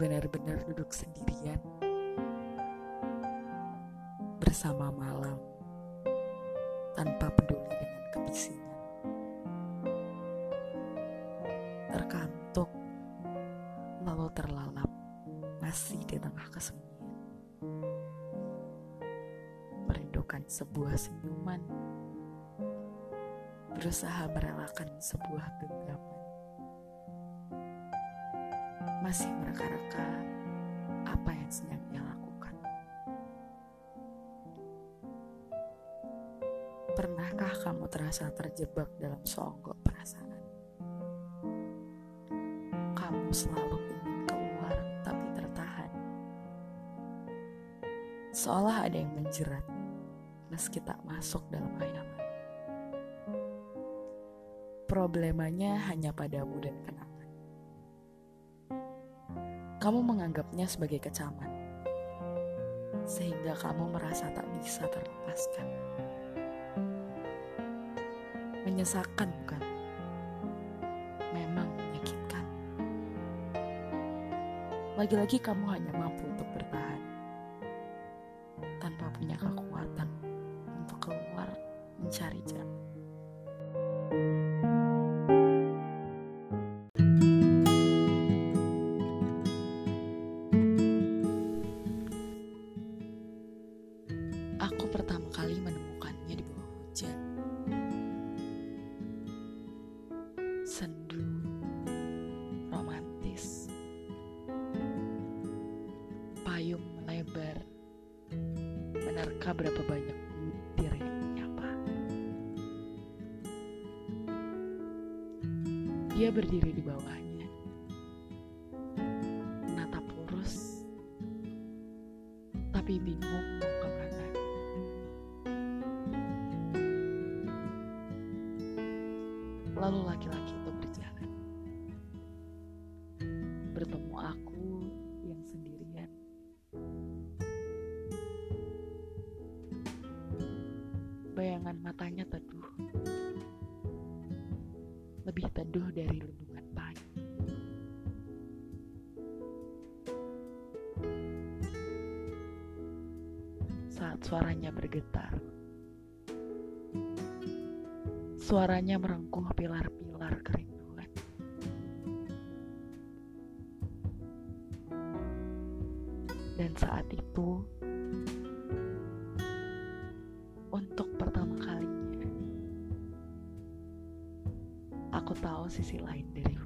benar-benar duduk sendirian bersama malam tanpa peduli dengan kebisingan. Terkantuk, lalu terlalap, masih di tengah kesunyian. Merindukan sebuah senyuman, berusaha merelakan sebuah genggaman. Masih mereka-reka apa yang sedang ia lakukan. Pernahkah kamu terasa terjebak dalam seonggok perasaan? Kamu selalu ingin keluar tapi tertahan. Seolah ada yang menjerat meski tak masuk dalam hayalan. Problemanya hanya padamu dan kenangan. Kamu menganggapnya sebagai kecaman, sehingga kamu merasa tak bisa terlepaskan. Menyesakan bukan? Memang menyakitkan. Lagi-lagi kamu hanya mampu untuk bertahan tanpa punya kekuatan untuk keluar mencari jalan. Aku pertama kali menemukannya di bawah hujan. Sendu, romantis, payung melebar, menerka berapa banyak butir yang menyapa. Dia berdiri di bawahnya, tapi bingung mau ke mana. Lalu laki-laki itu berjalan. Bertemu aku yang sendirian. Bayangan matanya teduh. Lebih teduh dari lendungan pagi. Saat suaranya bergetar. Suaranya merengkuh pilar-pilar kerinduan. Dan saat itu, untuk pertama kalinya, aku tahu sisi lain dari